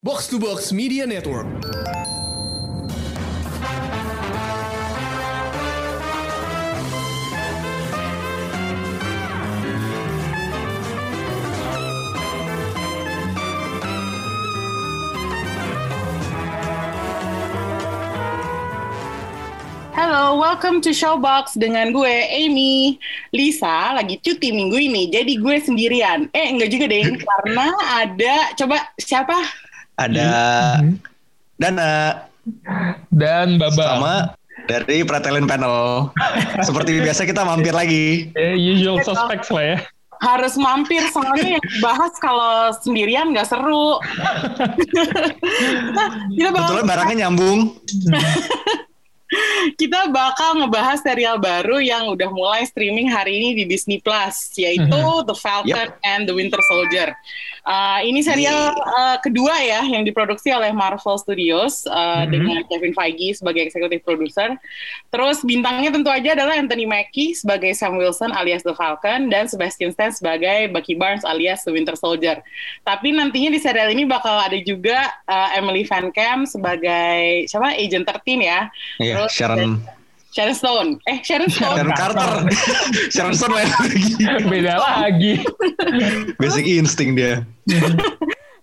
Box to Box Media Network. Halo, welcome to Showbox dengan gue Amy. Lisa lagi cuti minggu ini, jadi gue sendirian. Eh, enggak juga deh, karena ada coba siapa? Ada Dana dan Baba. sama dari Pretelin Panel. Seperti biasa kita mampir lagi. Eh, usual suspects lah ya. Harus mampir soalnya yang bahas kalau sendirian nggak seru. nah, kita bakal barangnya nyambung. kita bakal ngebahas serial baru yang udah mulai streaming hari ini di Disney Plus, yaitu The Falcon and the Winter Soldier. Uh, ini serial uh, kedua ya yang diproduksi oleh Marvel Studios uh, dengan Kevin Feige sebagai eksekutif produser. Terus bintangnya tentu aja adalah Anthony Mackie sebagai Sam Wilson alias The Falcon dan Sebastian Stan sebagai Bucky Barnes alias The Winter Soldier. Tapi nantinya di serial ini bakal ada juga uh, Emily Van Camp sebagai siapa Agent 13 ya. Iya, Terus Sharon Sharon Stone. Eh, Sharon Stone. Sharon Carter. Sharon Stone lain lagi. Beda lagi. Basic insting dia.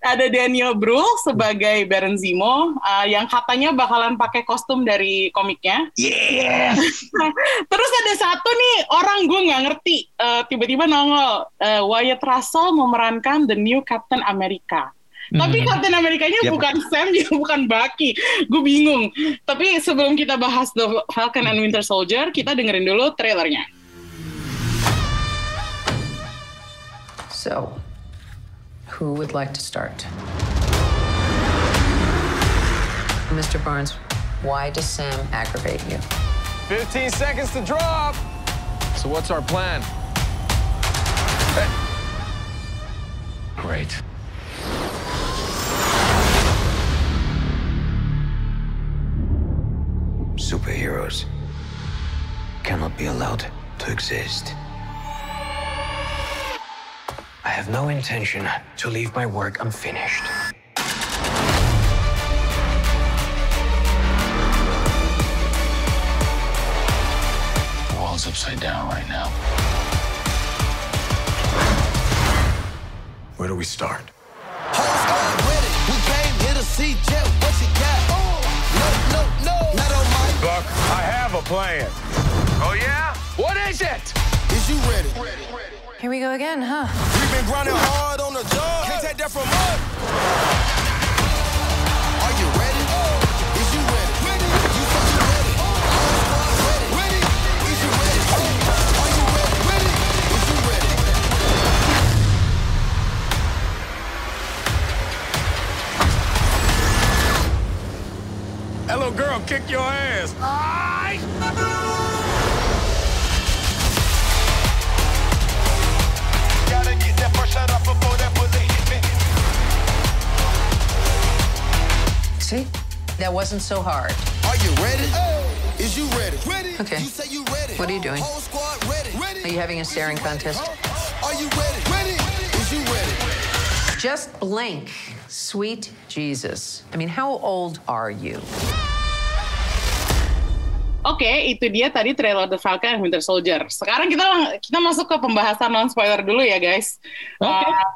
Ada Daniel Brühl sebagai Baron Zemo uh, yang katanya bakalan pakai kostum dari komiknya. Yeah. Terus ada satu nih orang gue nggak ngerti uh, tiba-tiba nongol uh, Wyatt Russell memerankan the new Captain America. Tapi Captain Amerikanya Yep. bukan Sam, juga bukan Bucky. Gue bingung. Tapi sebelum kita bahas The Falcon and Winter Soldier, kita dengerin dulu trailernya. So, who would like to start? Mr. Barnes, why does Sam aggravate you? 15 seconds to drop. So what's our plan? Great. Superheroes cannot be allowed to exist. I have no intention to leave my work unfinished. The world's upside down right now. Where do we start? Buck, I have a plan. Oh, yeah? What is it? Is you ready? Here we go again, huh? We've been grinding hard on the job. Can't take that from us. Little girl kick your ass. Gotta get that first shot off before that bullet hit me. See? That wasn't so hard. Are you ready? Is you ready? Ready? Okay. You say you ready. What are you doing? Whole squad ready. Ready? Are you having a staring contest? Are you ready? Ready? Is you ready? Just blink. Sweet Jesus. I mean, how old are you? Oke, itu dia tadi trailer The Falcon and Winter Soldier. Sekarang kita kita masuk ke pembahasan non spoiler dulu ya, guys. Oke. Uh,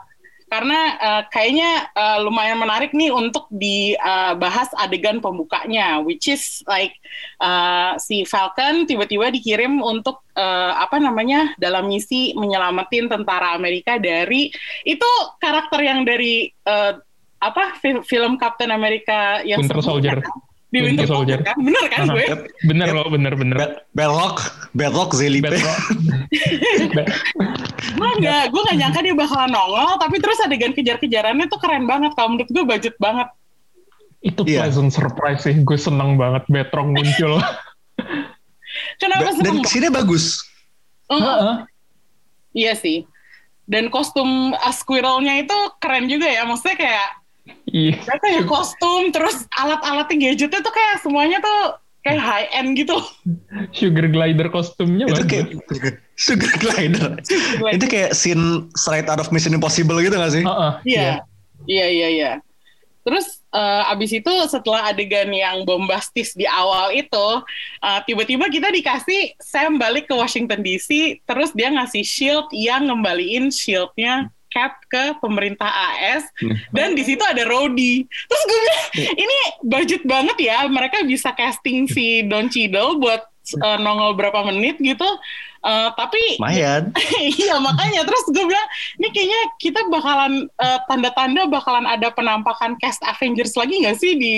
karena uh, kayaknya uh, lumayan menarik nih untuk dibahas adegan pembukanya, which is like uh, si Falcon tiba-tiba dikirim untuk uh, apa namanya dalam misi menyelamatin tentara Amerika dari itu karakter yang dari uh, apa fi- film Captain America yang Winter sebelumnya Soldier. kan? Di Winter, Winter Soldier. Kan? Bener kan gue? Bener loh, bener bener. Bad, Belloc, Belloc Zelipe. Be- gue nggak gue nggak nyangka dia bakalan nongol tapi terus adegan kejar-kejarannya tuh keren banget kalau menurut gue budget banget Itu Iya. pleasant surprise sih. Gue seneng banget Betrong muncul. kenapa Ba- seneng Dan ke sini bagus. Mm, Heeh. iya sih dan kostum uh, squirrelnya itu keren juga ya maksudnya kayak Iya. mereka ya kostum terus alat-alatnya gadgetnya tuh kayak semuanya tuh kayak high end gitu Sugar glider kostumnya Itu bagus. kayak Sugar Glider. Glider. Itu kayak scene straight out of Mission Impossible gitu gak sih? Heeh, Iya, iya, iya, iya. Terus eh, abis itu setelah adegan yang bombastis di awal itu, eh, tiba-tiba kita dikasih Sam balik ke Washington DC, terus dia ngasih shield yang ngembaliin shieldnya Cap ke pemerintah AS, dan di situ ada Rhodey. Terus gue bilang, ini budget banget ya, mereka bisa casting si Don Cheadle buat eh, nongol berapa menit gitu, Eh, tapi Lumayan. iya makanya. Terus gue bilang ini kayaknya kita bakalan eh, tanda-tanda bakalan ada penampakan cast Avengers lagi nggak sih di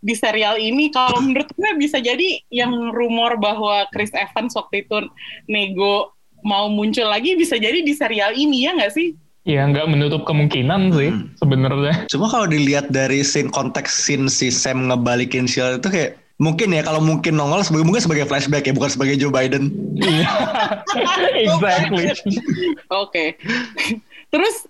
di serial ini? Kalau menurut gue bisa jadi yang rumor bahwa Chris Evans waktu itu nego mau muncul lagi bisa jadi di serial ini ya nggak sih Ya nggak menutup kemungkinan sih Hmm. sebenarnya. Cuma kalau dilihat dari scene konteks scene si Sam ngebalikin shield itu kayak mungkin ya kalau mungkin nongol sebagai mungkin sebagai flashback ya bukan sebagai Joe Biden. exactly. Oke. Terus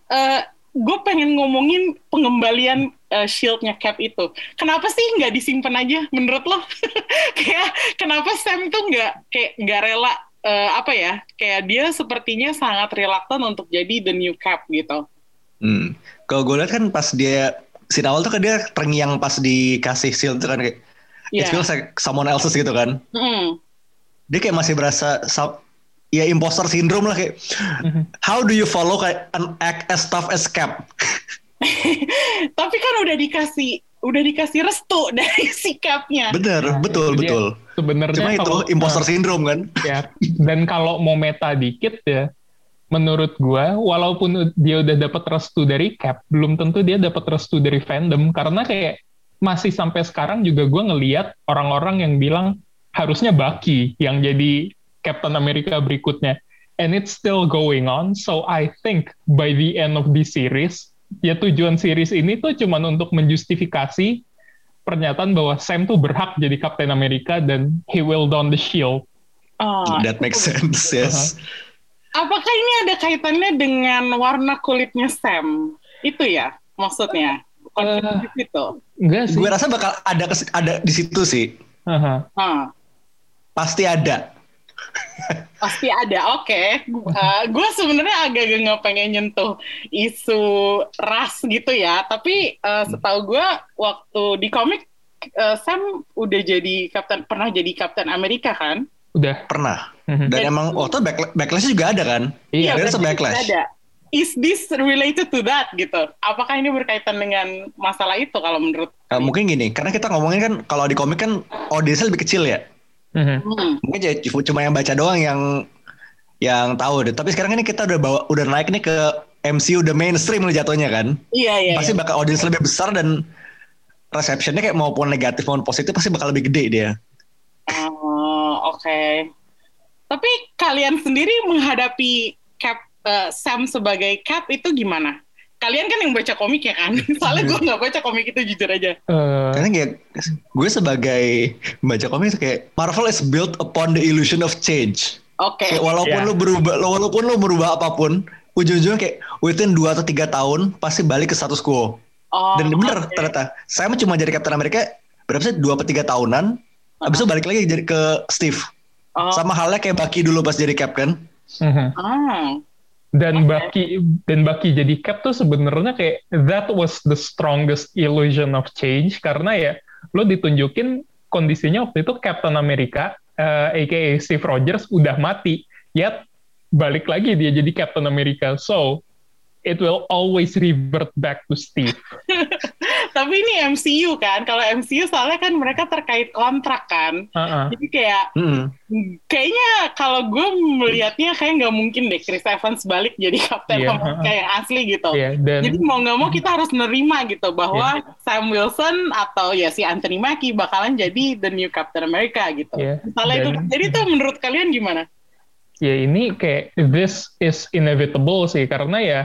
gue pengen ngomongin pengembalian eh, shieldnya Cap itu. Kenapa sih nggak disimpan aja menurut lo? kayak kenapa Sam tuh nggak kayak nggak rela eh, apa ya? Kayak dia sepertinya sangat reluctant untuk jadi the new Cap gitu. Hmm. Kalau gue lihat kan pas dia scene awal tuh kan dia terngiang pas dikasih shield itu kan kayak it Iya. feels like someone else's gitu kan. Mm. Dia kayak masih berasa sa- ya imposter syndrome lah kayak how do you follow kayak an act as tough as Cap? Tapi kan udah dikasih udah dikasih restu dari si Capnya. Bener, betul, Jadi betul. Sebenarnya Cuma itu kalau- imposter Nah, syndrome kan. ya. Dan kalau mau meta dikit ya, menurut gua, walaupun dia udah dapat restu dari Cap, belum tentu dia dapat restu dari fandom karena kayak masih sampai sekarang juga gua ngeliat orang-orang yang bilang harusnya Bucky yang jadi Captain America berikutnya. And it's still going on, so I think by the end of this series, ya tujuan series ini tuh cuman untuk menjustifikasi pernyataan bahwa Sam tuh berhak jadi Captain America dan he will don the shield. Oh, That makes sense, yes. Apakah ini ada kaitannya dengan warna kulitnya Sam? Itu ya maksudnya. Bukan Eh. itu. Enggak sih. Gue rasa bakal ada ada di situ sih. Ah, Pasti ada. Pasti ada. Oke. gue sebenarnya agak nggak pengen nyentuh isu ras gitu ya. Tapi eh, setahu gue waktu di komik eh, Sam udah jadi kapten pernah jadi kapten Amerika kan? Udah. Pernah. Mhm. Dan emang waktu back, backlash juga ada kan? Iya, Dia berarti se-backlash. ada. Is this related to that gitu? Apakah ini berkaitan dengan masalah itu kalau menurut? Eh, mungkin gini, karena kita ngomongin kan kalau di komik kan audiensnya lebih kecil ya. Mhm. Hmm. Mungkin jadi cuma yang baca doang yang yang tahu deh. Tapi sekarang ini kita udah bawa udah naik nih ke MCU udah mainstream nih jatuhnya kan. Iya iya. pasti iya. bakal audiens lebih besar dan receptionnya kayak maupun negatif maupun positif pasti bakal lebih gede dia. Oh, oke. Tapi kalian sendiri menghadapi Cap eh, Sam sebagai Cap itu gimana? Kalian kan yang baca komik ya kan? Soalnya gue nggak baca komik itu jujur aja. Eh, Karena kayak gue sebagai baca komik kayak Marvel is built upon the illusion of change. Oke. Kayak walaupun Iya. lu berubah, lo- walaupun lu merubah apa pun, ujung-ujungnya kayak within 2 atau tiga tahun pasti balik ke status quo. Oh, Dan bener ternyata saya cuma jadi Captain America berapa sih dua atau tiga tahunan, habis itu balik lagi jadi ke Steve. Oh, Sama halnya kayak Bucky dulu pas jadi Cap kan. mhm. ah. Dan Bucky dan Bucky jadi Cap tuh sebenarnya kayak that was the strongest illusion of change karena ya lo ditunjukin kondisinya waktu itu Captain America eh, aka Steve Rogers udah mati, yet balik lagi dia jadi Captain America. So it will always revert back to Steve. Tapi ini MCU kan? Kalau MCU soalnya kan mereka terkait kontrak kan. Uh-uh. Jadi kayak Mm-mm. kayaknya kalau gue melihatnya kayak nggak mungkin deh Chris Evans balik jadi Captain Iya, America yang asli gitu. Iya, dan Jadi mau nggak mau kita harus nerima gitu bahwa Sam Wilson atau ya si Anthony Mackie bakalan jadi the new Captain America gitu. Iya, Misalnya itu, dan- jadi tuh menurut kalian gimana? ya ini kayak this is inevitable sih karena ya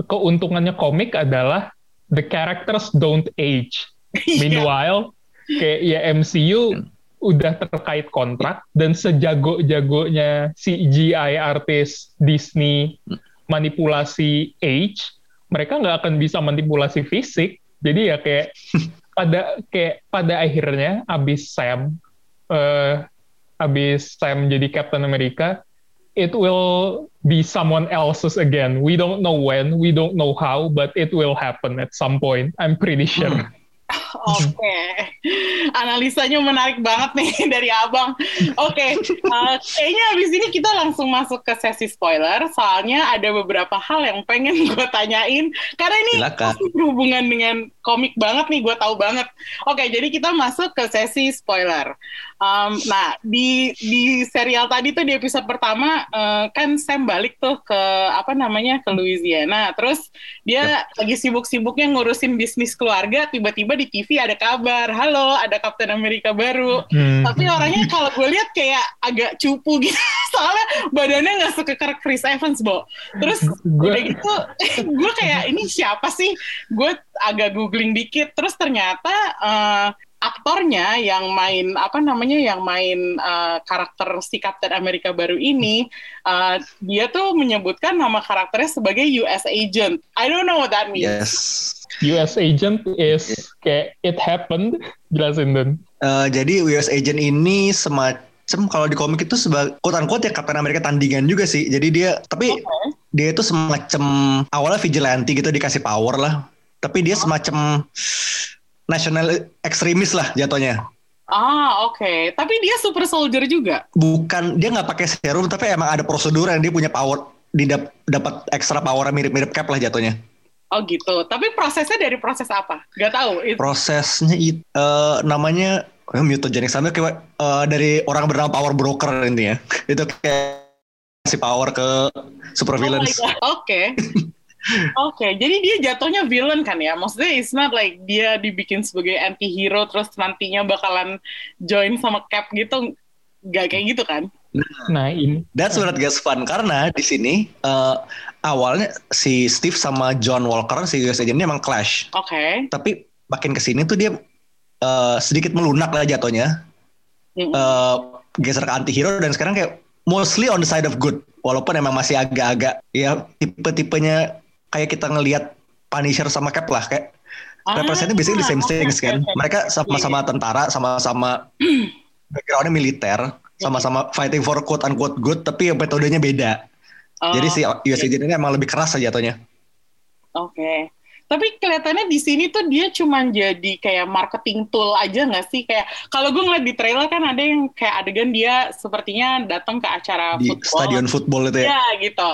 keuntungannya komik adalah the characters don't age. Iya. Meanwhile kayak ya MCU udah terkait kontrak dan sejago-jagonya CGI artis Disney manipulasi age, mereka nggak akan bisa manipulasi fisik. Jadi ya kayak pada kayak pada akhirnya abis Sam eh abis Sam jadi Captain America it will be someone else's again. We don't know when, we don't know how, but it will happen at some point. I'm pretty sure. Hmm. Oke, analisanya menarik banget nih dari abang. Oke, uh, kayaknya abis ini kita langsung masuk ke sesi spoiler. Soalnya ada beberapa hal yang pengen gue tanyain. Karena ini Silakan. pasti berhubungan dengan komik banget nih, gue tahu banget. Oke, jadi kita masuk ke sesi spoiler. Um, nah, di di serial tadi tuh di episode pertama eh, kan Sam balik tuh ke apa namanya ke Louisiana. Terus dia lagi sibuk-sibuknya ngurusin bisnis keluarga. Tiba-tiba di TV ada kabar, halo ada Captain America baru. Hmm. Tapi orangnya kalau gue lihat kayak agak cupu gitu. Soalnya badannya nggak sekekar Chris Evans, Bo. Terus Gua- udah gitu, gue kayak ini siapa sih? Gue agak googling dikit. Terus ternyata eh, aktornya yang main apa namanya yang main eh, karakter si Captain America baru ini eh, dia tuh menyebutkan nama karakternya sebagai US agent. I don't know what that means. Yes. US agent is kayak it happened. Jelasin Don. Eh, jadi US Agent ini semacam kalau di komik itu sebagai quote unquote ya Captain America tandingan juga sih. Jadi dia tapi dia itu semacam awalnya vigilante gitu dikasih power lah. Tapi dia semacam national ekstremis lah jatuhnya. Ah, oke. Tapi dia super soldier juga. Bukan dia nggak pakai serum tapi emang ada prosedur yang dia punya power di dap- dapat ekstra power mirip-mirip Cap lah jatuhnya. Oh gitu. Tapi prosesnya dari proses apa? Gak tahu. It- Prosesnya itu eh, namanya eh, mutagenic sama kayak eh, dari orang bernama power broker intinya. itu kayak kasih power ke super Oh my villains. Oke. Oke, jadi dia jatuhnya villain kan ya? Maksudnya it's not like dia dibikin sebagai anti-hero terus nantinya bakalan join sama Cap gitu. Gak kayak gitu kan? Nah ini That's it gets fun karena di sini eh, awalnya si Steve sama John Walker si US Agent ini emang clash. Oke. Tapi makin ke sini tuh dia eh, sedikit melunak lah jatuhnya. Mm-mm. eh, geser ke anti-hero dan sekarang kayak mostly on the side of good. Walaupun emang masih agak-agak ya tipe-tipenya kayak kita ngelihat Punisher sama Cap lah kayak Ah, representnya basically the same things kan. Mereka sama-sama tentara, sama-sama backgroundnya militer, sama-sama fighting for quote unquote good, tapi ya metodenya beda. Oh, Jadi si US Agent ini emang lebih keras aja jatuhnya. Oke. Tapi kelihatannya di sini tuh dia cuman jadi kayak marketing tool aja nggak sih? Kayak kalau gue ngeliat di trailer kan ada yang kayak adegan dia sepertinya datang ke acara Di football. stadion football itu ya. Ya gitu.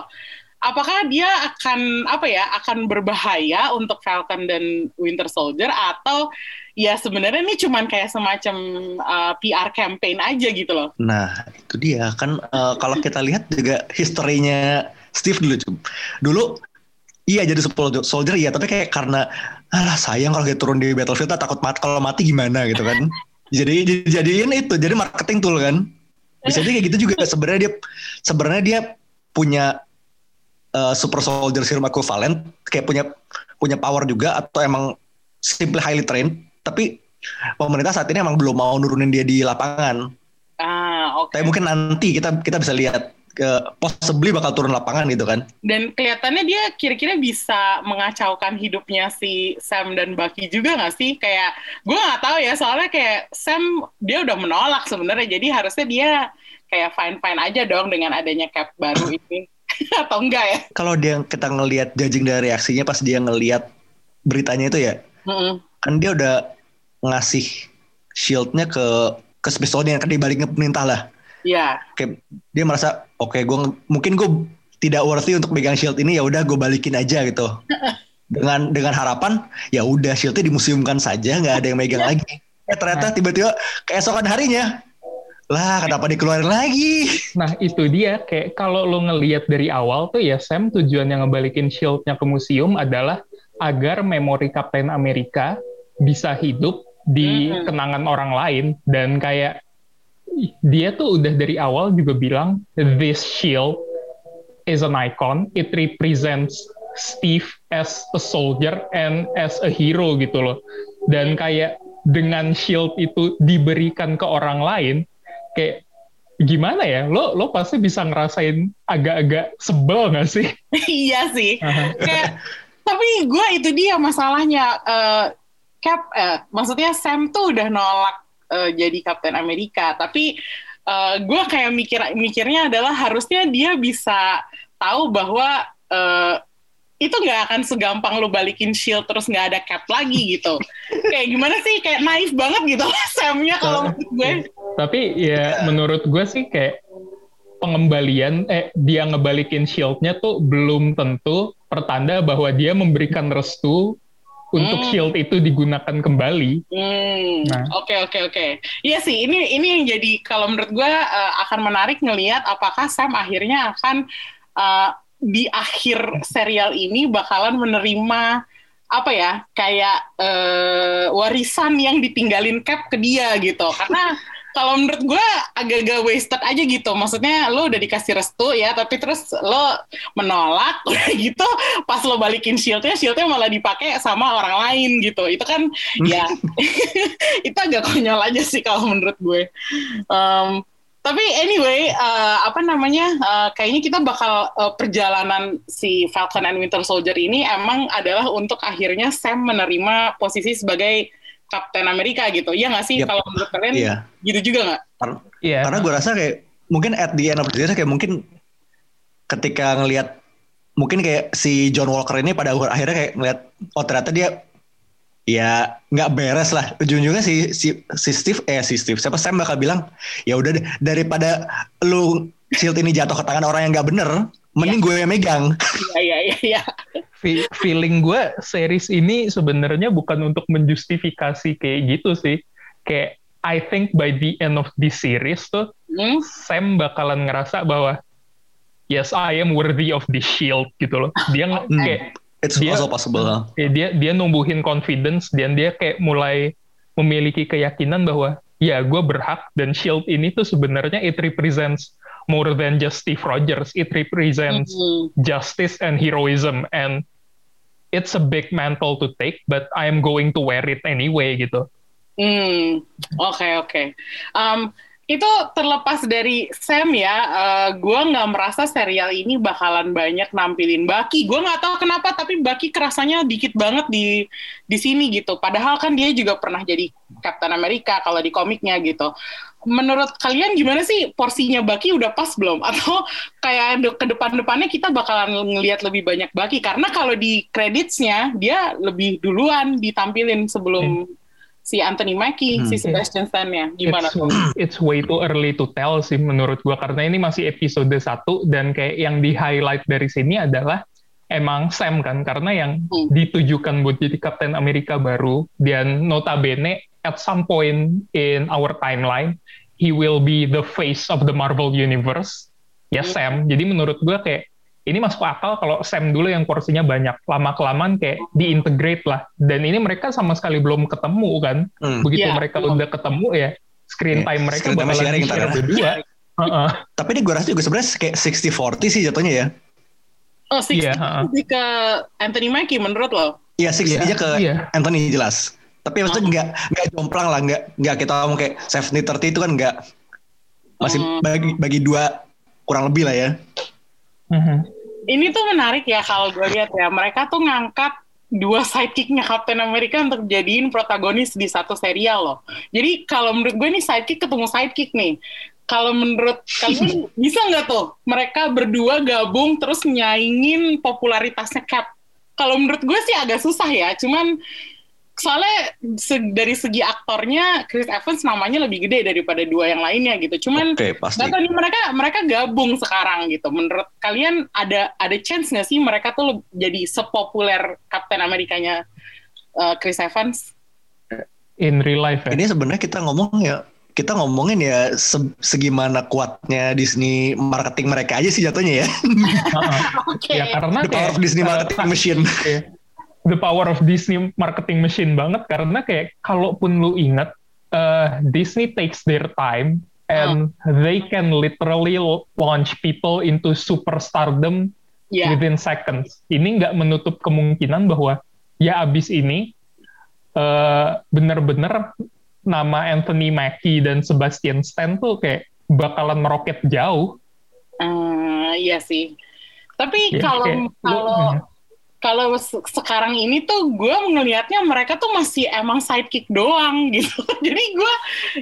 Apakah dia akan apa ya akan berbahaya untuk Falcon dan Winter Soldier atau ya sebenarnya ini cuman kayak semacam uh, PR campaign aja gitu loh? Nah, itu dia kan eh, kalau kita lihat juga historinya Steve dulu. Dulu iya jadi soldier iya, tapi kayak karena alah sayang kalau dia turun di battlefield ah, takut mati kalau mati gimana gitu kan. jadi jadiin itu jadi marketing tool kan. Bisa jadi kayak gitu juga sebenarnya dia sebenarnya dia punya eh, super soldier serum equivalent kayak punya punya power juga atau emang simply highly trained tapi pemerintah saat ini emang belum mau nurunin dia di lapangan. Ah oke. Tapi mungkin nanti kita kita bisa lihat ke possibly bakal turun lapangan gitu kan. Dan kelihatannya dia kira-kira bisa mengacaukan hidupnya si Sam dan Bucky juga nggak sih? Kayak gue nggak tahu ya soalnya kayak Sam dia udah menolak sebenarnya jadi harusnya dia kayak fine fine aja dong dengan adanya cap baru ini atau enggak ya? Kalau dia kita ngelihat judging dari reaksinya pas dia ngelihat beritanya itu ya, Mm-mm. kan dia udah ngasih shieldnya ke ke Smithsonian kan dibaliknya pemerintah lah. Ya, Kayak dia merasa oke gue mungkin gue tidak worthy untuk pegang shield ini ya udah gue balikin aja gitu. Dengan dengan harapan ya udah shieldnya dimuseumkan saja nggak ada yang megang lagi. Eh ternyata tiba-tiba keesokan harinya lah kenapa dikeluarin lagi? Nah itu dia kayak kalau lo ngelihat dari awal tuh ya Sam tujuan yang ngebalikin shieldnya ke museum adalah agar memori Kapten Amerika bisa hidup di Mhm. kenangan orang lain dan kayak dia tuh udah dari awal juga bilang this shield is an icon it represents Steve as a soldier and as a hero gitu loh dan kayak dengan shield itu diberikan ke orang lain kayak gimana ya lo lo pasti bisa ngerasain agak-agak sebel gak sih iya sih. Kayak, tapi gue itu dia masalahnya. eh, Cap, eh, maksudnya Sam tuh udah nolak eh, jadi Kapten Amerika, tapi gue kayak mikir mikirnya adalah harusnya dia bisa tahu bahwa eh, itu nggak akan segampang lu balikin shield terus nggak ada cap lagi gitu. kayak gimana sih? Kayak naif banget gitu Samnya kalau menurut gue. Tapi ya menurut gue sih kayak pengembalian eh dia ngebalikin shieldnya tuh belum tentu pertanda bahwa dia memberikan restu untuk Hmm. shield itu digunakan kembali. Hmm, Nah. oke oke oke. Iya sih, ini ini yang jadi kalau menurut gue eh, akan menarik ngelihat apakah Sam akhirnya akan eh, di akhir serial ini bakalan menerima apa ya kayak eh, warisan yang ditinggalin Cap ke dia gitu. Karena kalau menurut gue agak-agak wasted aja gitu. Maksudnya lo udah dikasih restu ya, tapi terus lo menolak gitu. Pas lo balikin shieldnya, shieldnya malah dipakai sama orang lain gitu. Itu kan ya itu agak konyol aja sih kalau menurut gue. Um, tapi anyway, eh, apa namanya? eh, kayaknya kita bakal eh, perjalanan si Falcon and Winter Soldier ini emang adalah untuk akhirnya Sam menerima posisi sebagai Kapten Amerika gitu. Iya nggak sih? Yep. Kalau menurut kalian Iya. gitu juga nggak? Kar- Iya. Karena gue rasa kayak mungkin at the end of the day kayak mungkin ketika ngelihat mungkin kayak si John Walker ini pada akhirnya kayak ngelihat oh ternyata dia ya nggak beres lah ujung-ujungnya si si si Steve eh si Steve siapa Sam bakal bilang ya udah deh, daripada lu shield ini jatuh ke tangan orang yang nggak bener mending gue yang megang Iya iya iya. iya. Fe- feeling gue series ini sebenarnya bukan untuk menjustifikasi kayak gitu sih. Kayak I think by the end of this series tuh Hmm? Sam bakalan ngerasa bahwa yes I am worthy of this shield gitu loh. Dia Hmm. kayak it's Dia- also possible huh? ya dia dia numbuhin confidence dan dia kayak mulai memiliki keyakinan bahwa ya gue berhak dan shield ini tuh sebenarnya it represents more than just Steve Rogers. It represents Hmm. justice and heroism and it's a big mantle to take but I'm going to wear it anyway gitu. Hmm, oke oke. Um, itu terlepas dari Sam ya, uh, gue nggak merasa serial ini bakalan banyak nampilin Bucky. Gue nggak tahu kenapa, tapi Bucky kerasanya dikit banget di di sini gitu. Padahal kan dia juga pernah jadi Captain America kalau di komiknya gitu. Menurut kalian gimana sih porsinya Bucky udah pas belum? Atau kayak ke depan-depannya kita bakalan ngelihat lebih banyak Bucky? Karena kalau di creditsnya dia lebih duluan ditampilin sebelum si Anthony Mackie, si Sebastian Stan-nya. Gimana it's, tuh? it's way too early to tell sih menurut gua karena ini masih episode 1 dan kayak yang di highlight dari sini adalah emang Sam kan karena yang Hmm. ditujukan buat jadi Captain Amerika baru dan notabene at some point in our timeline he will be the face of the Marvel Universe ya Sam jadi menurut gua kayak ini masuk akal kalau Sam dulu yang porsinya banyak lama kelamaan kayak diintegrate lah dan ini mereka sama sekali belum ketemu kan Hmm. begitu Iya, mereka udah ketemu ya screen Iya, time mereka screen bakalan sharing ntar di-share ya. berdua Heeh. tapi ini gue rasa juga sebenarnya kayak 60-40 sih jatuhnya ya Oh, six Iya, ha-ha. lebih ke Anthony Mackie menurut lo? Iya, six Iya, aja ke iya. Anthony jelas. Tapi maksudnya nggak nggak jomplang lah, nggak nggak kita ngomong kayak seventy thirty itu kan nggak masih Hmm. bagi bagi dua kurang lebih lah ya. Mhm. Ini tuh menarik ya kalau gue lihat ya. Mereka tuh ngangkat dua sidekicknya Captain America untuk jadiin protagonis di satu serial loh. Jadi kalau menurut gue nih sidekick ketemu sidekick nih. Kalau menurut kalian bisa nggak tuh mereka berdua gabung terus nyaingin popularitasnya Cap? Kalau menurut gue sih agak susah ya. Cuman soalnya se- dari segi aktornya Chris Evans namanya lebih gede daripada dua yang lainnya gitu. Cuman Oke, pasti. Nih mereka mereka gabung sekarang gitu. Menurut kalian ada ada chance nggak sih mereka tuh jadi sepopuler Captain Amerikanya uh, Chris Evans? in real life ya Ini sebenarnya kita ngomong ya kita ngomongin ya se- segimana kuatnya Disney marketing mereka aja sih jatuhnya ya. Heeh. Oke. ya karena The power kayak of Disney eh, marketing machine. The power of Disney marketing machine banget karena kayak kalaupun lu inget eh, Disney takes their time and they can literally launch people into superstardom Ya. within seconds. Ini nggak menutup kemungkinan bahwa ya abis ini eh, bener-bener nama Anthony Mackie dan Sebastian Stan tuh kayak bakalan meroket jauh. Eh, iya sih. Tapi kalau lu- kalau kalau se- sekarang ini tuh gue ngelihatnya mereka tuh masih emang sidekick doang gitu. Jadi gue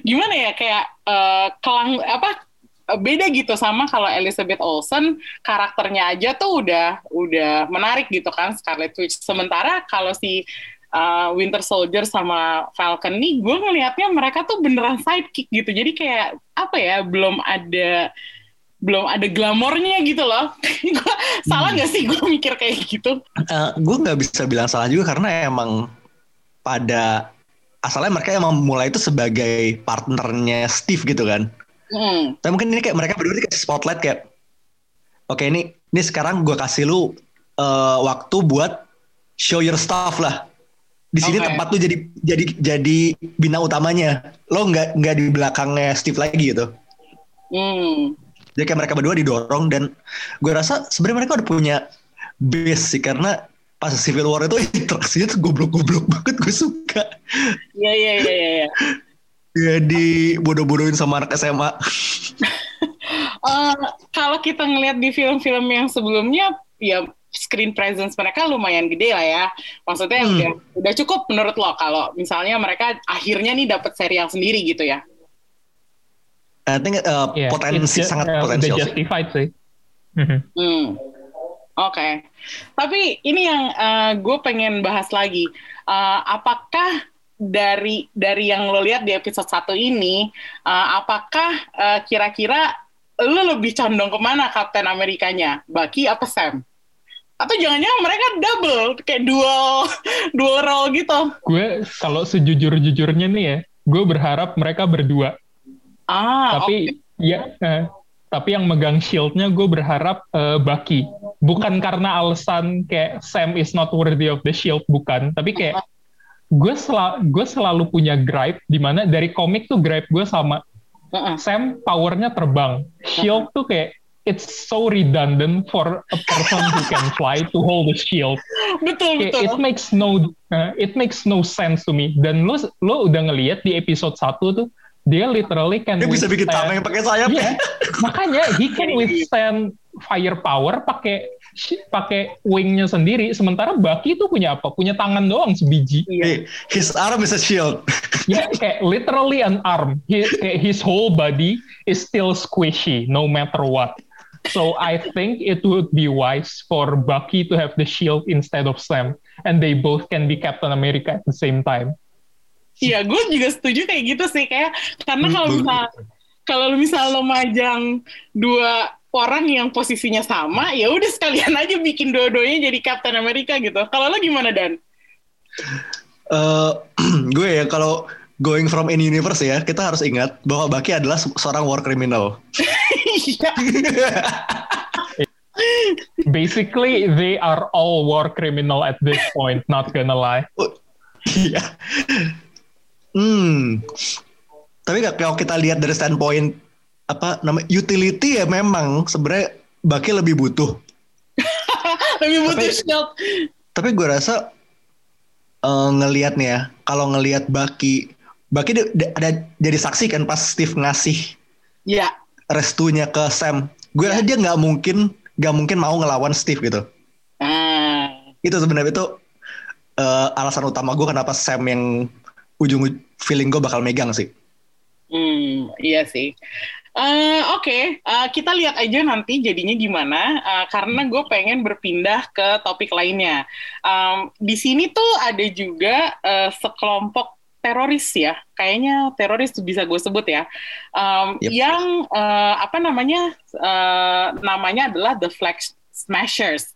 gimana ya kayak eh, kelang apa eh, beda gitu sama kalau Elizabeth Olsen karakternya aja tuh udah udah menarik gitu kan Scarlet Witch. Sementara kalau si uh, Winter Soldier sama Falcon nih gue ngelihatnya mereka tuh beneran sidekick gitu. Jadi kayak apa ya belum ada belum ada glamornya gitu loh. Gua salah nggak sih gue mikir kayak gitu? gue nggak bisa bilang salah juga karena emang pada asalnya mereka emang mulai itu sebagai partnernya Steve gitu kan. Hmm. Tapi mungkin ini kayak mereka berdua dikasih spotlight kayak, oke ini ini sekarang gue kasih lu eh, waktu buat show your stuff lah. Di sini Oke. tempat lu jadi jadi jadi bina utamanya. Lo nggak nggak di belakangnya Steve lagi gitu. Hmm. Jadi kayak mereka berdua didorong dan gue rasa sebenarnya mereka udah punya base sih karena pas Civil War itu interaksinya tuh goblok-goblok banget gue suka. Iya iya iya iya. iya. Ya di bodoh-bodohin sama anak SMA. Eh, kalau kita ngelihat di film-film yang sebelumnya, ya screen presence mereka lumayan gede lah ya. Maksudnya Hmm. udah udah cukup menurut lo kalau misalnya mereka akhirnya nih dapat serial sendiri gitu ya. I think uh, Yeah, potensi it's ju- sangat uh, potensial. Sih. justified sih. Mhm. Hmm. Oke. Tapi ini yang eh, gue pengen bahas lagi. Eh, apakah dari dari yang lo lihat di episode satu ini, eh, apakah eh, kira-kira lo lebih condong ke mana Kapten Amerikanya, Bucky apa Sam? Atau jangan-jangan mereka double, kayak dual dual role gitu? Gue kalau sejujur-jujurnya nih ya, gue berharap mereka berdua. Ah, tapi ya, eh, tapi yang megang shieldnya gue berharap eh, Bucky. Bukan karena alasan kayak Sam is not worthy of the shield, bukan. Tapi kayak gue gue selalu punya gripe di mana dari komik tuh gripe gue sama Heeh. Sam powernya terbang. Shield tuh kayak it's so redundant for a person who can fly to hold the shield. betul Kayak, betul. it makes no uh, it makes no sense to me. Dan lo lo udah ngelihat di episode 1 tuh dia literally can Dia bisa bikin tameng pakai sayap. Iya, makanya he can withstand firepower pakai pakai wingnya sendiri. Sementara Bucky tuh punya apa? Punya tangan doang sebiji. Hey, His arm is a shield. Ya kayak literally an arm. He, kayak his whole body is still squishy no matter what. So I think it would be wise for Bucky to have the shield instead of Sam, and they both can be Captain America at the same time. Iya, gue juga setuju kayak gitu sih kayak karena kalau Hmm, misal kalau lu misal lo majang dua orang yang posisinya sama, ya udah sekalian aja bikin dua-duanya jadi Captain America gitu. Kalau lo gimana Dan? Eh, gue ya kalau going from any universe ya, kita harus ingat bahwa Bucky adalah se- seorang war criminal. Iya, Basically, they are all war criminal at this point. Not gonna lie. Iya. Hmm. Tapi kalau kita lihat dari standpoint apa namanya utility ya memang sebenarnya Bucky lebih butuh. lebih butuh Tapi- shield. Tapi gue rasa eh, ngelihat nih ya, kalau ngelihat dia- dia- ada jadi saksi kan pas Steve ngasih Ya, restunya ke Sam. Gue rasa dia nggak mungkin nggak mungkin mau ngelawan Steve gitu. nah, Itu sebenarnya itu eh, alasan utama gue kenapa Sam yang ujung feeling gue bakal megang sih. hmm, iya sih. Eh, Oke, eh, kita lihat aja nanti jadinya gimana. eh, karena gue pengen berpindah ke topik lainnya. Em, di sini tuh ada juga eh, sekelompok teroris ya, kayaknya teroris bisa gue sebut ya, Em, Yep. yang eh, apa namanya, eh, namanya adalah the Flag Smashers.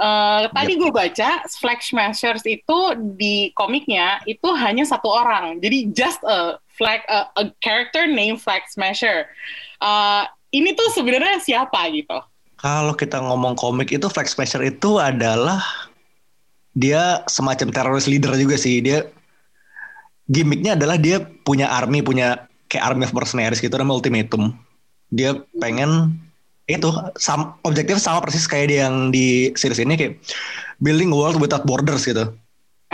Eh, tadi gue baca Flag Smashers itu di komiknya itu hanya satu orang, jadi just a flag a, a character named Flag Smasher. Eh, ini tuh sebenarnya siapa gitu? Kalau kita ngomong komik itu Flag Smasher itu adalah dia semacam teroris leader juga sih. Dia gimmicknya adalah dia punya army, punya kayak army of mercenaries gitu namanya ultimatum. Dia pengen itu sam, objektif sama persis kayak dia yang di series ini kayak building world without borders gitu.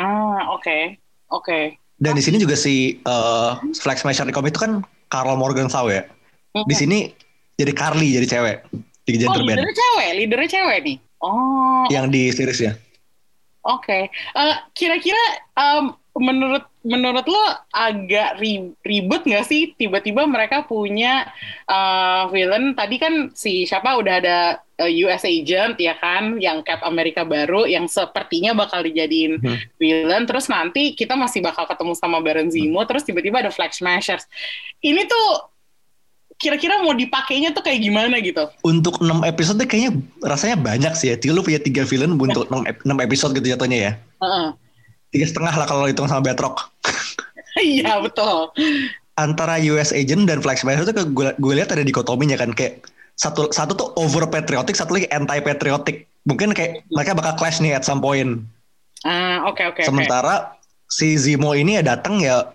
Ah, oke, oke. Dan di sini juga si eh, Flag Smasher komik itu kan Carl Morgenthau ya. Di sini jadi Carly jadi cewek di Oh, gender band leadernya cewek, leadernya cewek nih. Oh, yang di series ya. Oke, Eh, kira-kira em, menurut menurut lo agak ri- ribet nggak sih tiba-tiba mereka punya eh, villain? Tadi kan si siapa udah ada eh, US agent ya kan, yang Cap Amerika baru, yang sepertinya bakal dijadiin Hmm. villain. Terus nanti kita masih bakal ketemu sama Baron Zemo. Terus tiba-tiba ada Flag Smashers. Ini tuh kira-kira mau dipakainya tuh kayak gimana gitu? Untuk 6 episode kayaknya rasanya banyak sih ya. Tiga lu punya tiga villain untuk 6, ep- 6 episode gitu jatuhnya ya. Heeh. Tiga setengah lah kalau hitung sama Batroc. Iya betul. Antara US Agent dan Flag Smasher itu gue, gue lihat ada dikotominya kan kayak satu satu tuh over patriotic, satu lagi anti patriotic. Mungkin kayak mereka bakal clash nih at some point. Ah, oke oke. Sementara si Zemo ini ya datang ya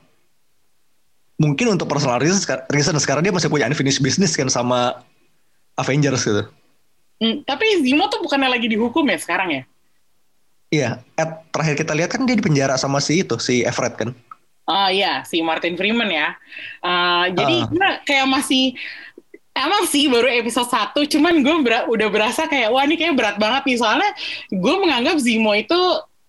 mungkin untuk personal reason, reason sekarang dia masih punya unfinished business kan sama Avengers gitu. Hmm, tapi Zemo tuh bukannya lagi dihukum ya sekarang ya? Iya, at terakhir kita lihat kan dia di penjara sama si itu, si Everett kan. Ah iya, si Martin Freeman ya. Ah, jadi Ah. gue kayak masih Emang sih baru episode 1, cuman gue bera- udah berasa kayak, wah ini kayak berat banget nih. Soalnya gue menganggap Zemo itu,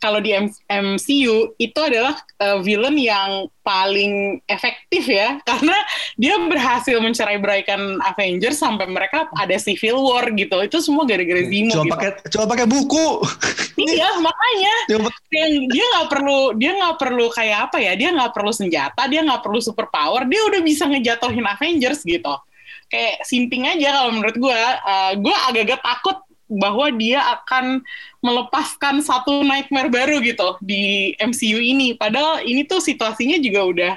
kalau di MCU, itu adalah eh, villain yang paling efektif ya. Karena dia berhasil mencerai beraikan Avengers sampai mereka ada Civil War gitu. Itu semua gara-gara Zemo Cuma gitu. pakai cuma pakai buku. Iya, makanya yang dia nggak perlu dia nggak perlu kayak apa ya dia nggak perlu senjata dia nggak perlu super power dia udah bisa ngejatohin Avengers gitu kayak simping aja kalau menurut gue gue agak-agak takut bahwa dia akan melepaskan satu nightmare baru gitu di MCU ini. Padahal ini tuh situasinya juga udah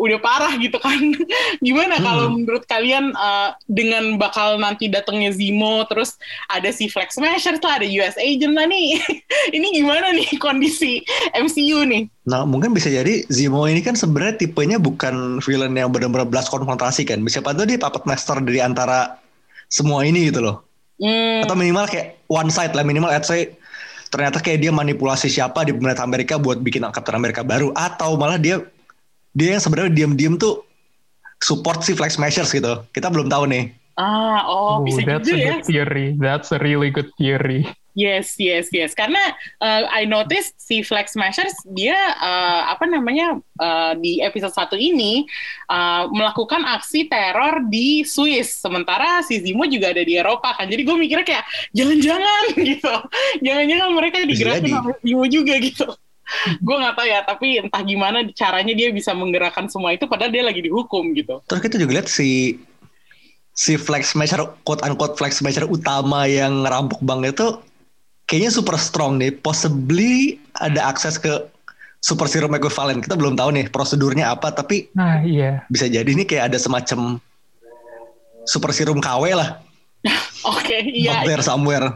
udah parah gitu kan. Gimana kalau menurut kalian eh, dengan bakal nanti datangnya Zemo terus ada si Flag Smasher tuh ada US Agent lah nih. Ini gimana nih kondisi MCU nih? Nah mungkin bisa jadi Zemo ini kan sebenarnya tipenya bukan villain yang benar-benar belas konfrontasi kan. Bisa tuh dia puppet master dari antara semua ini gitu loh. Hmm, Atau minimal kayak one side lah minimal let's say ternyata kayak dia manipulasi siapa di pemerintah Amerika buat bikin Captain Amerika baru atau malah dia dia yang sebenarnya diam-diam tuh support si Flag Smashers gitu. Kita belum tahu nih. ah oh, Oh, bisa that's gitu a ya good theory. That's a really good theory. Yes, yes, yes. Karena uh, I notice si Flag Smashers dia uh, apa namanya uh, di episode satu ini uh, melakukan aksi teror di Swiss. Sementara si Zemo juga ada di Eropa kan. Jadi gue mikirnya kayak jangan-jangan gitu. Jangan-jangan mereka digerakin sama Zemo juga gitu. gue nggak tahu ya, tapi entah gimana caranya dia bisa menggerakkan semua itu padahal dia lagi dihukum gitu. Terus kita juga lihat si si Flag Smasher quote unquote Flag Smasher utama yang ngerampok bank itu kayaknya super strong nih. Possibly ada akses ke super serum equivalent. Kita belum tahu nih prosedurnya apa tapi Nah, iya. bisa jadi nih kayak ada semacam super serum KW lah. Oke, iya. out there somewhere.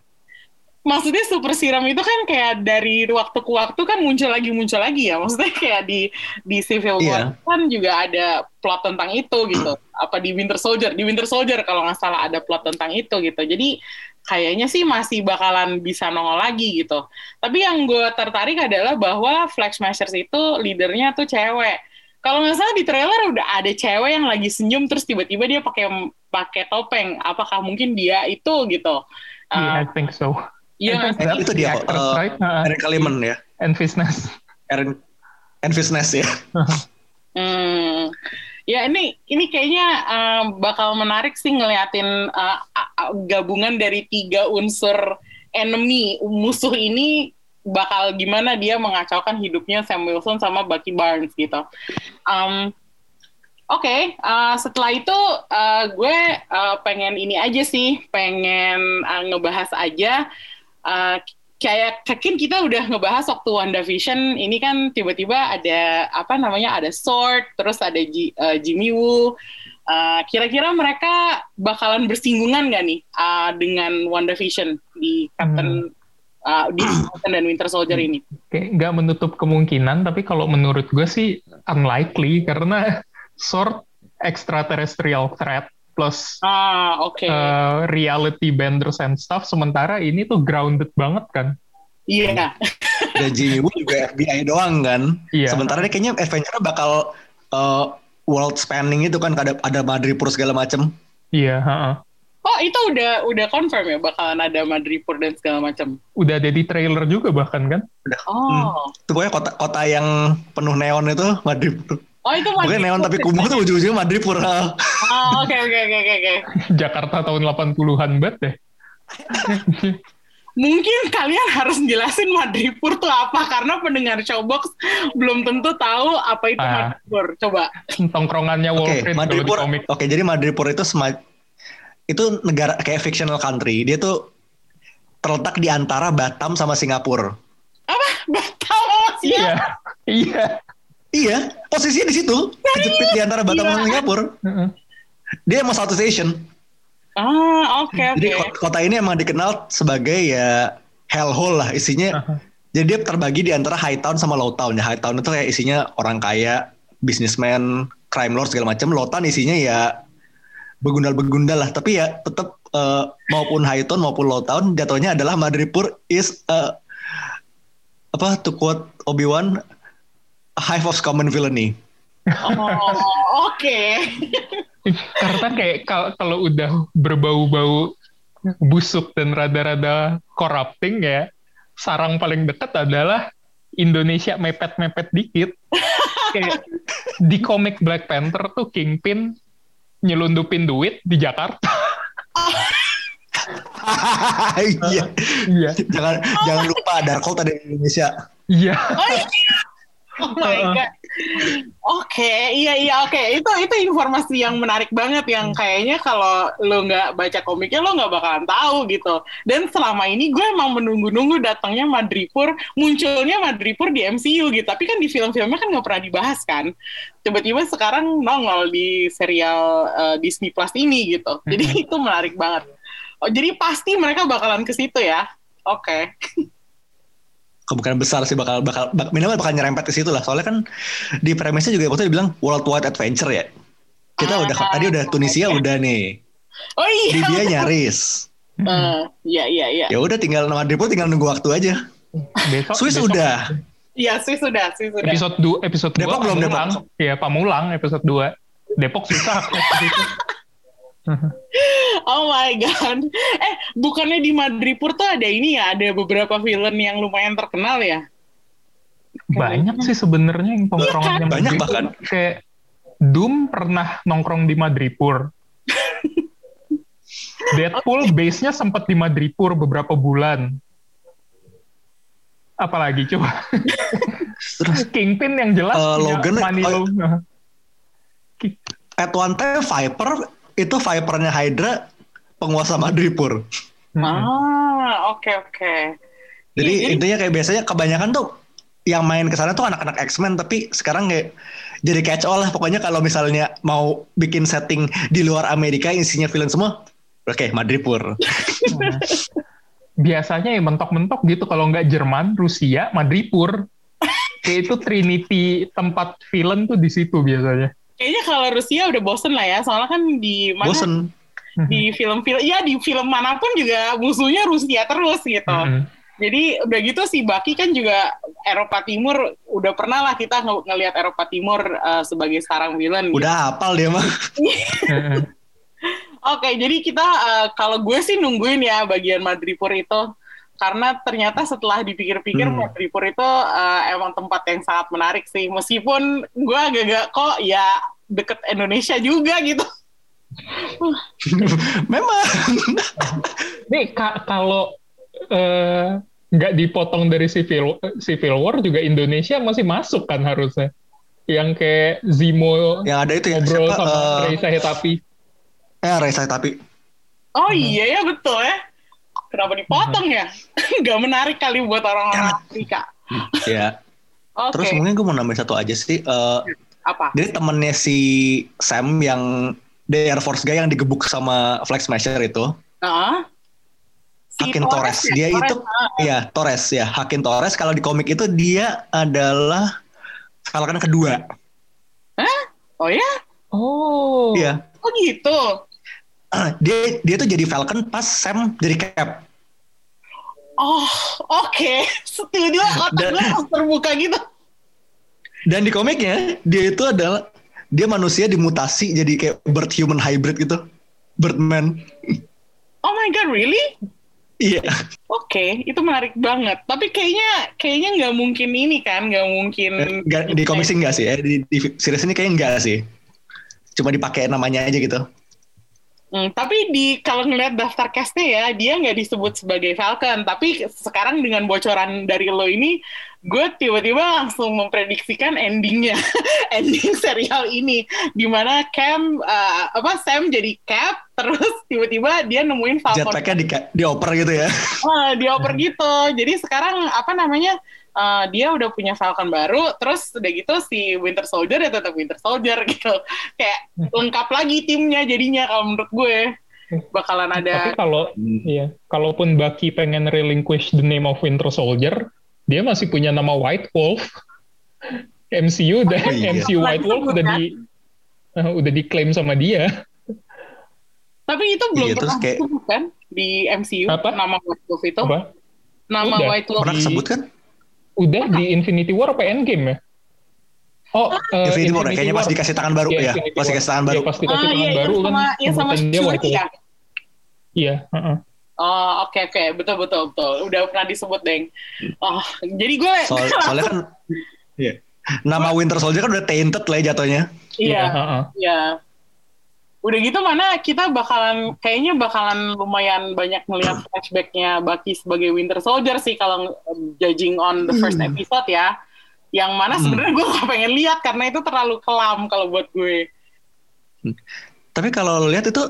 maksudnya super serum itu kan kayak dari waktu ke waktu kan muncul lagi muncul lagi ya maksudnya kayak di di Civil War Iya. kan juga ada plot tentang itu gitu apa di Winter Soldier di Winter Soldier kalau nggak salah ada plot tentang itu gitu jadi kayaknya sih masih bakalan bisa nongol lagi gitu tapi yang gue tertarik adalah bahwa Flag Smashers itu leadernya tuh cewek kalau nggak salah di trailer udah ada cewek yang lagi senyum terus tiba-tiba dia pakai pakai topeng apakah mungkin dia itu gitu Yeah, Uh, I think so. Iya, Eh, that's itu dia, actress, uh, right? Uh, Aaron Kaliman ya. and Fisnes. Aaron Envis Ness ya. Hmm. Ya ini ini kayaknya eh, bakal menarik sih ngeliatin a- gabungan dari tiga unsur enemy musuh ini bakal gimana dia mengacaukan hidupnya Sam Wilson sama Bucky Barnes gitu. Um, Oke, eh, setelah itu eh, gue eh, pengen ini aja sih, pengen eh, ngebahas aja eh, kayak kan kita udah ngebahas waktu WandaVision ini kan tiba-tiba ada apa namanya ada Sword terus ada Ji- eh, Jimmy Woo. Eh, kira-kira mereka bakalan bersinggungan gak nih eh, dengan WandaVision di Captain eh, di Captain dan Winter Soldier ini? Kayak nggak menutup kemungkinan, tapi kalau menurut gue sih unlikely karena Sword extraterrestrial threat plus Ah oke, uh, reality benders and stuff. Sementara ini tuh grounded banget kan. iya. Dan Jimmy Woo juga FBI doang kan. Iya. Sementara dia kayaknya Avenger bakal uh, world spanning itu kan ada ada Madripoor segala macem. Iya, heeh. Oh itu udah udah confirm ya bakalan ada Madripoor dan segala macam. Udah ada di trailer juga bahkan kan. Oh. Itu pokoknya kota kota yang penuh neon itu Madripoor. Oh itu Pokoknya neon tapi kumuh tuh ujung-ujungnya Madripoor. Ah. Oh oke oke oke oke. Jakarta tahun 80-an banget deh. Mungkin kalian harus jelasin Madripoor tuh apa karena pendengar Showbox belum tentu tahu apa itu Ah. Madripoor. Coba. Tongkrongannya Wolverine kalau di Madripoor. komik. Oke, jadi Madripoor itu sema- itu negara kayak fictional country. Dia tuh terletak di antara Batam sama Singapura. Apa? Batam sih Iya. Iya. Iya, posisinya di situ, kejepit di antara Batam sama. Singapura. Heeh. Dia emang Southeast Asian. Ah oke oke. Jadi kota, kota ini emang dikenal sebagai ya hellhole lah isinya. Aha. Jadi dia terbagi di antara high town sama low town. Ya, high town itu kayak isinya orang kaya, businessman, crime lord segala macam. Low town isinya ya begundal-begundal lah. Tapi ya tetap eh, maupun high town maupun low town jatuhnya adalah Madripoor is eh, apa to quote Obi-Wan a hive of common villainy. Oh oke. Karena kayak kal- kalau udah berbau-bau busuk dan rada-rada corrupting ya, sarang paling dekat adalah Indonesia mepet-mepet dikit. kayak di komik Black Panther tuh Kingpin nyelundupin duit di Jakarta. Iya. Iya. jangan jangan lupa Darkhold ada di Indonesia. Iya. Oh, iya. Oh my god. Oke, iya iya oke. Itu itu informasi yang menarik banget yang kayaknya kalau lo nggak baca komiknya lo nggak bakalan tahu gitu. Dan selama ini gue emang menunggu-nunggu datangnya Madripoor, munculnya Madripoor di MCU gitu. Tapi kan di film-filmnya kan nggak pernah dibahas kan. Tiba-tiba sekarang nongol di serial eh, Disney Plus ini gitu. Jadi itu menarik banget. Oh, jadi pasti mereka bakalan ke situ ya. Oke. kemungkinan besar sih bakal bakal bak, minimal bakal nyerempet ke situ lah. Soalnya kan di premisnya juga waktu dibilang worldwide adventure ya. Kita Ah, udah tadi udah Tunisia udah nih. Oh iya. Libya nyaris. Eh, Iya iya iya. Ya udah tinggal nama Madripoor tinggal nunggu waktu aja. Besok, Swiss besok udah. Iya, sih sudah, sih sudah. Episode 2 episode 2 Depok belum, Pamulang. Iya, Pamulang episode 2. Depok susah. Oh my god. Eh, bukannya di Madripoor tuh ada ini ya, ada beberapa villain yang lumayan terkenal ya? Banyak sih sebenarnya yang tongkrongan yang Banyak bahkan. Kayak Doom pernah nongkrong di Madripoor. Deadpool base-nya sempat di Madripoor beberapa bulan. Apalagi coba. Terus Kingpin yang jelas Eh, punya Logan, money oh, loan. at one time Viper itu Vipernya Hydra penguasa Madripoor. Ah, oke oke. Jadi Iya, jadi- intinya kayak biasanya kebanyakan tuh yang main ke sana tuh anak-anak X-Men tapi sekarang kayak jadi catch all lah pokoknya kalau misalnya mau bikin setting di luar Amerika isinya villain semua oke Madripoor. Biasanya ya mentok-mentok gitu kalau nggak Jerman, Rusia, Madripoor. Kayak itu Trinity tempat villain tuh di situ biasanya. Kayaknya kalau Rusia udah bosen lah ya, soalnya kan di mana Bosen. di film-film, ya di film mana pun juga musuhnya Rusia terus gitu. Mhm. Jadi udah gitu si Baki kan juga Eropa Timur udah pernah lah kita nge- ngelihat Eropa Timur eh, sebagai sarang villain. gitu. Udah hafal dia mah. Mhm. Oke, jadi kita eh, kalau gue sih nungguin ya bagian Madripoor itu karena ternyata setelah dipikir-pikir Hmm. Madripoor itu eh, emang tempat yang sangat menarik sih. Meskipun gue agak-agak kok ya deket Indonesia juga gitu. Memang. Nih ka- kalau eh, nggak dipotong dari civil civil war juga Indonesia masih masuk kan harusnya. Yang kayak Zimo yang ada itu ya ngobrol siapa, sama eh, Reza Hetapi. eh Reza tapi Oh iya ya betul ya. Kenapa dipotong ya? Gak menarik kali buat orang-orang Afrika. ya. Oke. Terus mungkin gue mau nambahin satu aja sih. eh, Apa? Jadi temennya si Sam yang The Air Force guy yang digebuk sama Flag Smasher itu. Ah. Si Hakim Torres. ya? Dia Torres, itu ah. ya Torres ya. Hakim Torres kalau di komik itu dia adalah Falcon kedua. Oh ya? Oh. Iya. Oh gitu. Dia dia tuh jadi Falcon pas Sam jadi Cap. Oh, oke. Setuju. Otak Dan- gue langsung terbuka gitu. Dan di komiknya dia itu adalah dia manusia dimutasi jadi kayak bird human hybrid gitu. Birdman. Oh my god, really? Iya. Oke, itu menarik banget. Tapi kayaknya kayaknya nggak mungkin ini kan, nggak mungkin. Nggak- di komik sih enggak sih. Eh, di, di series ini kayaknya enggak sih. Cuma dipakai namanya aja gitu. Hmm, tapi di kalau ngeliat daftar castnya ya, dia nggak disebut sebagai Falcon. Tapi sekarang dengan bocoran dari lo ini, gue tiba-tiba langsung memprediksikan endingnya, ending serial ini, di mana Cam uh, apa Sam jadi Cap, terus tiba-tiba dia nemuin Falcon. Jetpacknya di, dioper gitu ya. Wah, dioper gitu. Jadi sekarang apa namanya? Eh, dia udah punya Falcon baru, terus udah gitu si Winter Soldier ya tetap Winter Soldier gitu. Kayak lengkap lagi timnya jadinya kalau menurut gue bakalan ada. Tapi kalau iya, kalaupun Bucky pengen relinquish the name of Winter Soldier, dia masih punya nama White Wolf. MCU udah Oh, iya. MCU White Wolf udah di eh, udah diklaim sama dia. Tapi itu belum Iya, terus pernah kayak- disebut kan di MCU Apa? nama White Wolf itu. Apa? Nama Udah. White Wolf. Pernah disebut kan? Udah di Infinity War apa Endgame ya? Oh, eh, Infinity War ya, kayaknya pas dikasih tangan baru Iya, ya. Infinity Pas War. dikasih tangan baru. Iya, pas dikasih Ah, tangan iya, baru yang kan sama, yang sama sebutan dia White Shuri Wolf. ya. Iya, heeh. Oh, oke oke, betul betul betul. Udah pernah disebut, Deng. Oh, jadi gue Soal, soalnya kan iya. Nama Winter Soldier kan udah tainted lah ya jatuhnya. iya. heeh. Ya. Udah gitu mana kita bakalan kayaknya bakalan lumayan banyak melihat flashbacknya Bucky sebagai Winter Soldier sih kalau judging on the first episode ya. Yang mana sebenarnya gue gak pengen lihat karena itu terlalu kelam kalau buat gue. Tapi kalau lo lihat itu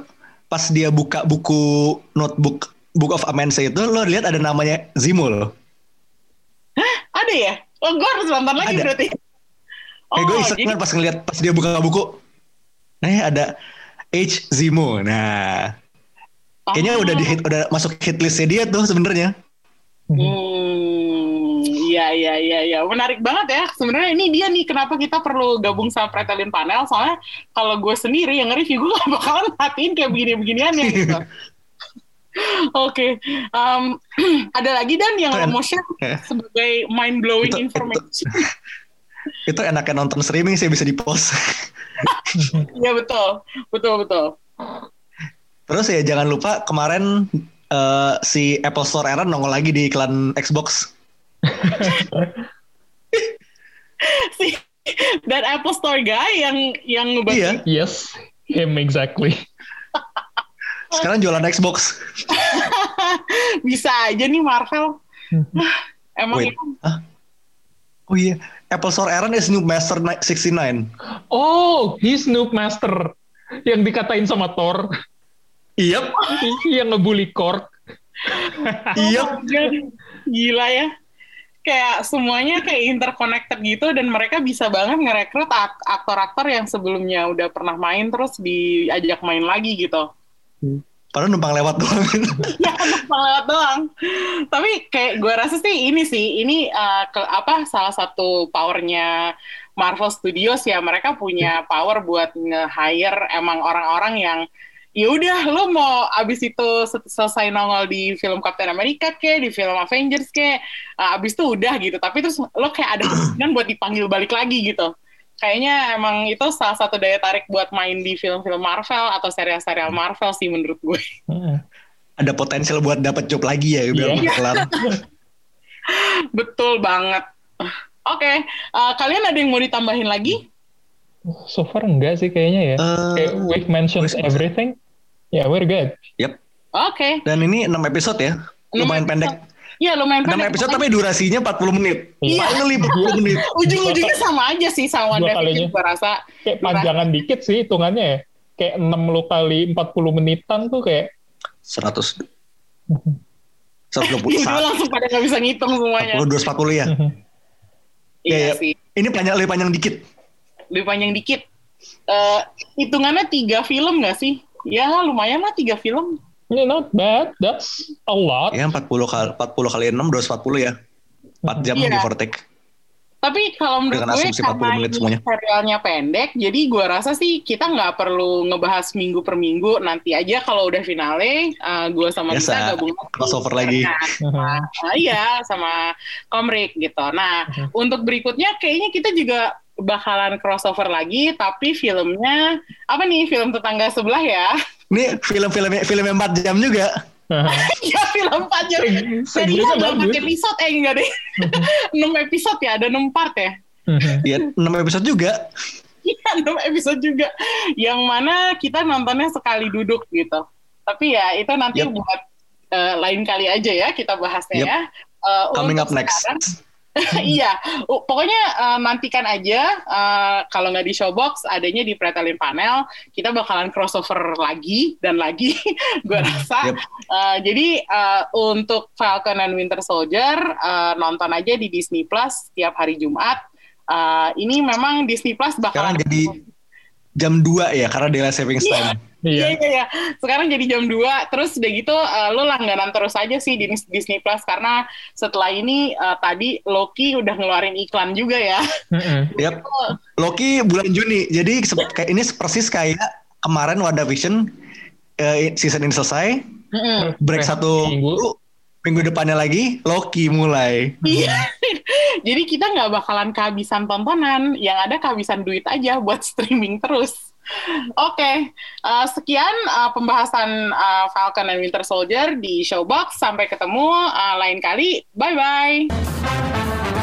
pas dia buka buku notebook Book of Amensa itu lo lihat ada namanya Zimo loh. Ada ya? Oh gue harus nonton lagi Ada. berarti. Eh gue iseng jadi- pas ngeliat pas dia buka buku. Eh ada H Zimo. Nah, kayaknya Oh. udah di hit, udah masuk hit listnya dia tuh sebenarnya. Hmm, iya iya iya iya, menarik banget ya. Sebenarnya ini dia nih kenapa kita perlu gabung sama Pretelin Panel. Soalnya kalau gue sendiri yang nge-review gue gak bakalan hatiin kayak begini-beginian ya gitu. Oke, Em, ada lagi dan yang lo mau share Ya. sebagai mind blowing information. Itu enaknya nonton streaming sih bisa di post. Iya betul, betul betul. Terus ya jangan lupa kemarin eh, si Apple Store Aaron nongol lagi di iklan Xbox. Si dan Apple Store guy yang yang ngebantu Iya, Yes, him exactly. sekarang jualan Xbox. bisa aja nih Marvel. Emang Wait. itu Hah? Oh iya, Apple Store Aaron is new Master 69. Oh, he's Noob Master yang dikatain sama Thor, Iya, yang ngebully Korg. iya. God, gila ya kayak semuanya kayak interconnected gitu dan mereka bisa banget ngerekrut ak- aktor-aktor yang sebelumnya udah pernah main terus diajak main lagi gitu Padahal numpang lewat doang. ya numpang lewat doang. Tapi kayak gue rasa sih ini sih ini uh, ke, apa salah satu powernya Marvel Studios ya. Mereka punya power buat nge-hire emang orang-orang yang ya udah lo mau abis itu se- selesai nongol di film Captain America ke di film Avengers ke uh, abis itu udah gitu. Tapi terus lo kayak ada kemungkinan buat dipanggil balik lagi gitu kayaknya emang itu salah satu daya tarik buat main di film-film Marvel atau serial-serial Marvel sih menurut gue Heeh. Ada potensial buat dapat job lagi ya biar Iya. kelar. Betul banget. Oke, eh, kalian ada yang mau ditambahin lagi? So far enggak sih kayaknya ya. Eh, Kayak we've mentioned we've- everything. Yeah, we're good. Yep. Oke. Dan ini 6 episode ya. Lumayan Enam pendek. Iya lumayan 6 pendek. episode tapi durasinya 40 menit. Iya. Finally 40 menit. Ujung-ujungnya sama aja sih sama Dua WandaVision kalinya. gue rasa. Kayak panjangan dikit sih hitungannya ya. Kayak 6 lu kali 40 menitan tuh kayak 100 Jadi 120 gue langsung pada nggak bisa ngitung semuanya. 40 240 ya. Iya Iya, iya. sih. Ini panjang lebih panjang dikit. Lebih panjang dikit. Eh hitungannya tiga film nggak sih? Ya lumayan lah tiga film. Yeah, not bad. That's a lot. Ya 40 kali 40 kali 6 240 ya. 4 jam Iya. give or take. Tapi kalau menurut Dengan gue asumsi 40 karena menit semuanya. serialnya pendek, jadi gue rasa sih kita nggak perlu ngebahas minggu per minggu. Nanti aja kalau udah finale, eh, gue sama Biasa, kita gabung crossover lagi. Nah, ah, iya, sama Komrik gitu. Nah, untuk berikutnya kayaknya kita juga bakalan crossover lagi, tapi filmnya apa nih? Film tetangga sebelah ya? Ini film-film film 4 jam juga. ya film panjang. Serial Segmennya berapa bagus. episode? Eh enggak deh. 6 episode ya, ada 6 part ya. Iya, 6 episode juga. Iya, 6 episode juga. Yang mana kita nontonnya sekali duduk gitu. Tapi ya itu nanti Yep. buat eh, lain kali aja ya kita bahasnya Yep. ya. Eh, Coming untuk up next. sekarang- iya, Uh, pokoknya uh, nantikan aja uh, kalau nggak di Showbox adanya di Pretelin Panel kita bakalan crossover lagi dan lagi, gue rasa. Yep. Uh, jadi uh, untuk Falcon and Winter Soldier uh, nonton aja di Disney Plus setiap hari Jumat. Uh, ini memang Disney Plus Sekarang bakalan jadi jam 2 ya karena daylight savings time. Iya, Iya. iya, iya. Sekarang jadi jam 2, terus udah gitu uh, lo langganan terus aja sih di Disney Plus karena setelah ini uh, tadi Loki udah ngeluarin iklan juga ya. Mm-mm. Yap. Loki bulan Juni. Jadi kayak ini persis kayak kemarin WandaVision eh, season ini selesai, break Rest satu minggu. minggu, minggu depannya lagi Loki mulai. Iya. jadi kita nggak bakalan kehabisan tontonan, yang ada kehabisan duit aja buat streaming terus. Oke, uh, sekian uh, pembahasan uh, Falcon and Winter Soldier di Showbox. Sampai ketemu uh, lain kali. Bye bye.